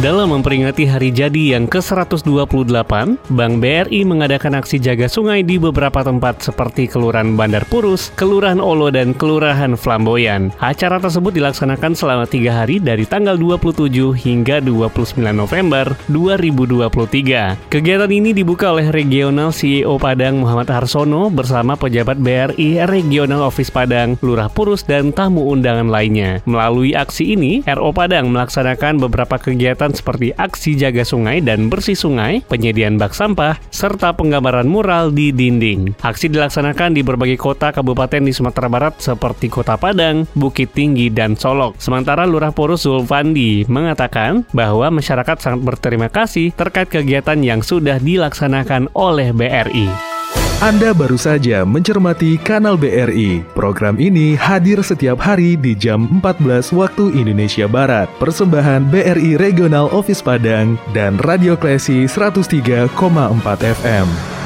Dalam memperingati hari jadi yang ke-128, Bank BRI mengadakan aksi jaga sungai di beberapa tempat seperti Kelurahan Bandar Purus, Kelurahan Olo, dan Kelurahan Flamboyan. Acara tersebut dilaksanakan selama tiga hari dari tanggal 27 hingga 29 November 2023. Kegiatan ini dibuka oleh Regional CEO Padang Muhammad Harsono bersama pejabat BRI Regional Office Padang, Lurah Purus, dan tamu undangan lainnya. Melalui aksi ini, RO Padang melaksanakan beberapa kegiatan seperti aksi jaga sungai dan bersih sungai, penyediaan bak sampah, serta penggambaran mural di dinding. Aksi dilaksanakan di berbagai kota kabupaten di Sumatera Barat seperti Kota Padang, Bukit Tinggi, dan Solok. Sementara Lurah Porus Zulfandi mengatakan bahwa masyarakat sangat berterima kasih terkait kegiatan yang sudah dilaksanakan oleh BRI. Anda baru saja mencermati Kanal BRI. Program ini hadir setiap hari di jam 14 waktu Indonesia Barat. Persembahan BRI Regional Office Padang dan Radio Klesi 103,4 FM.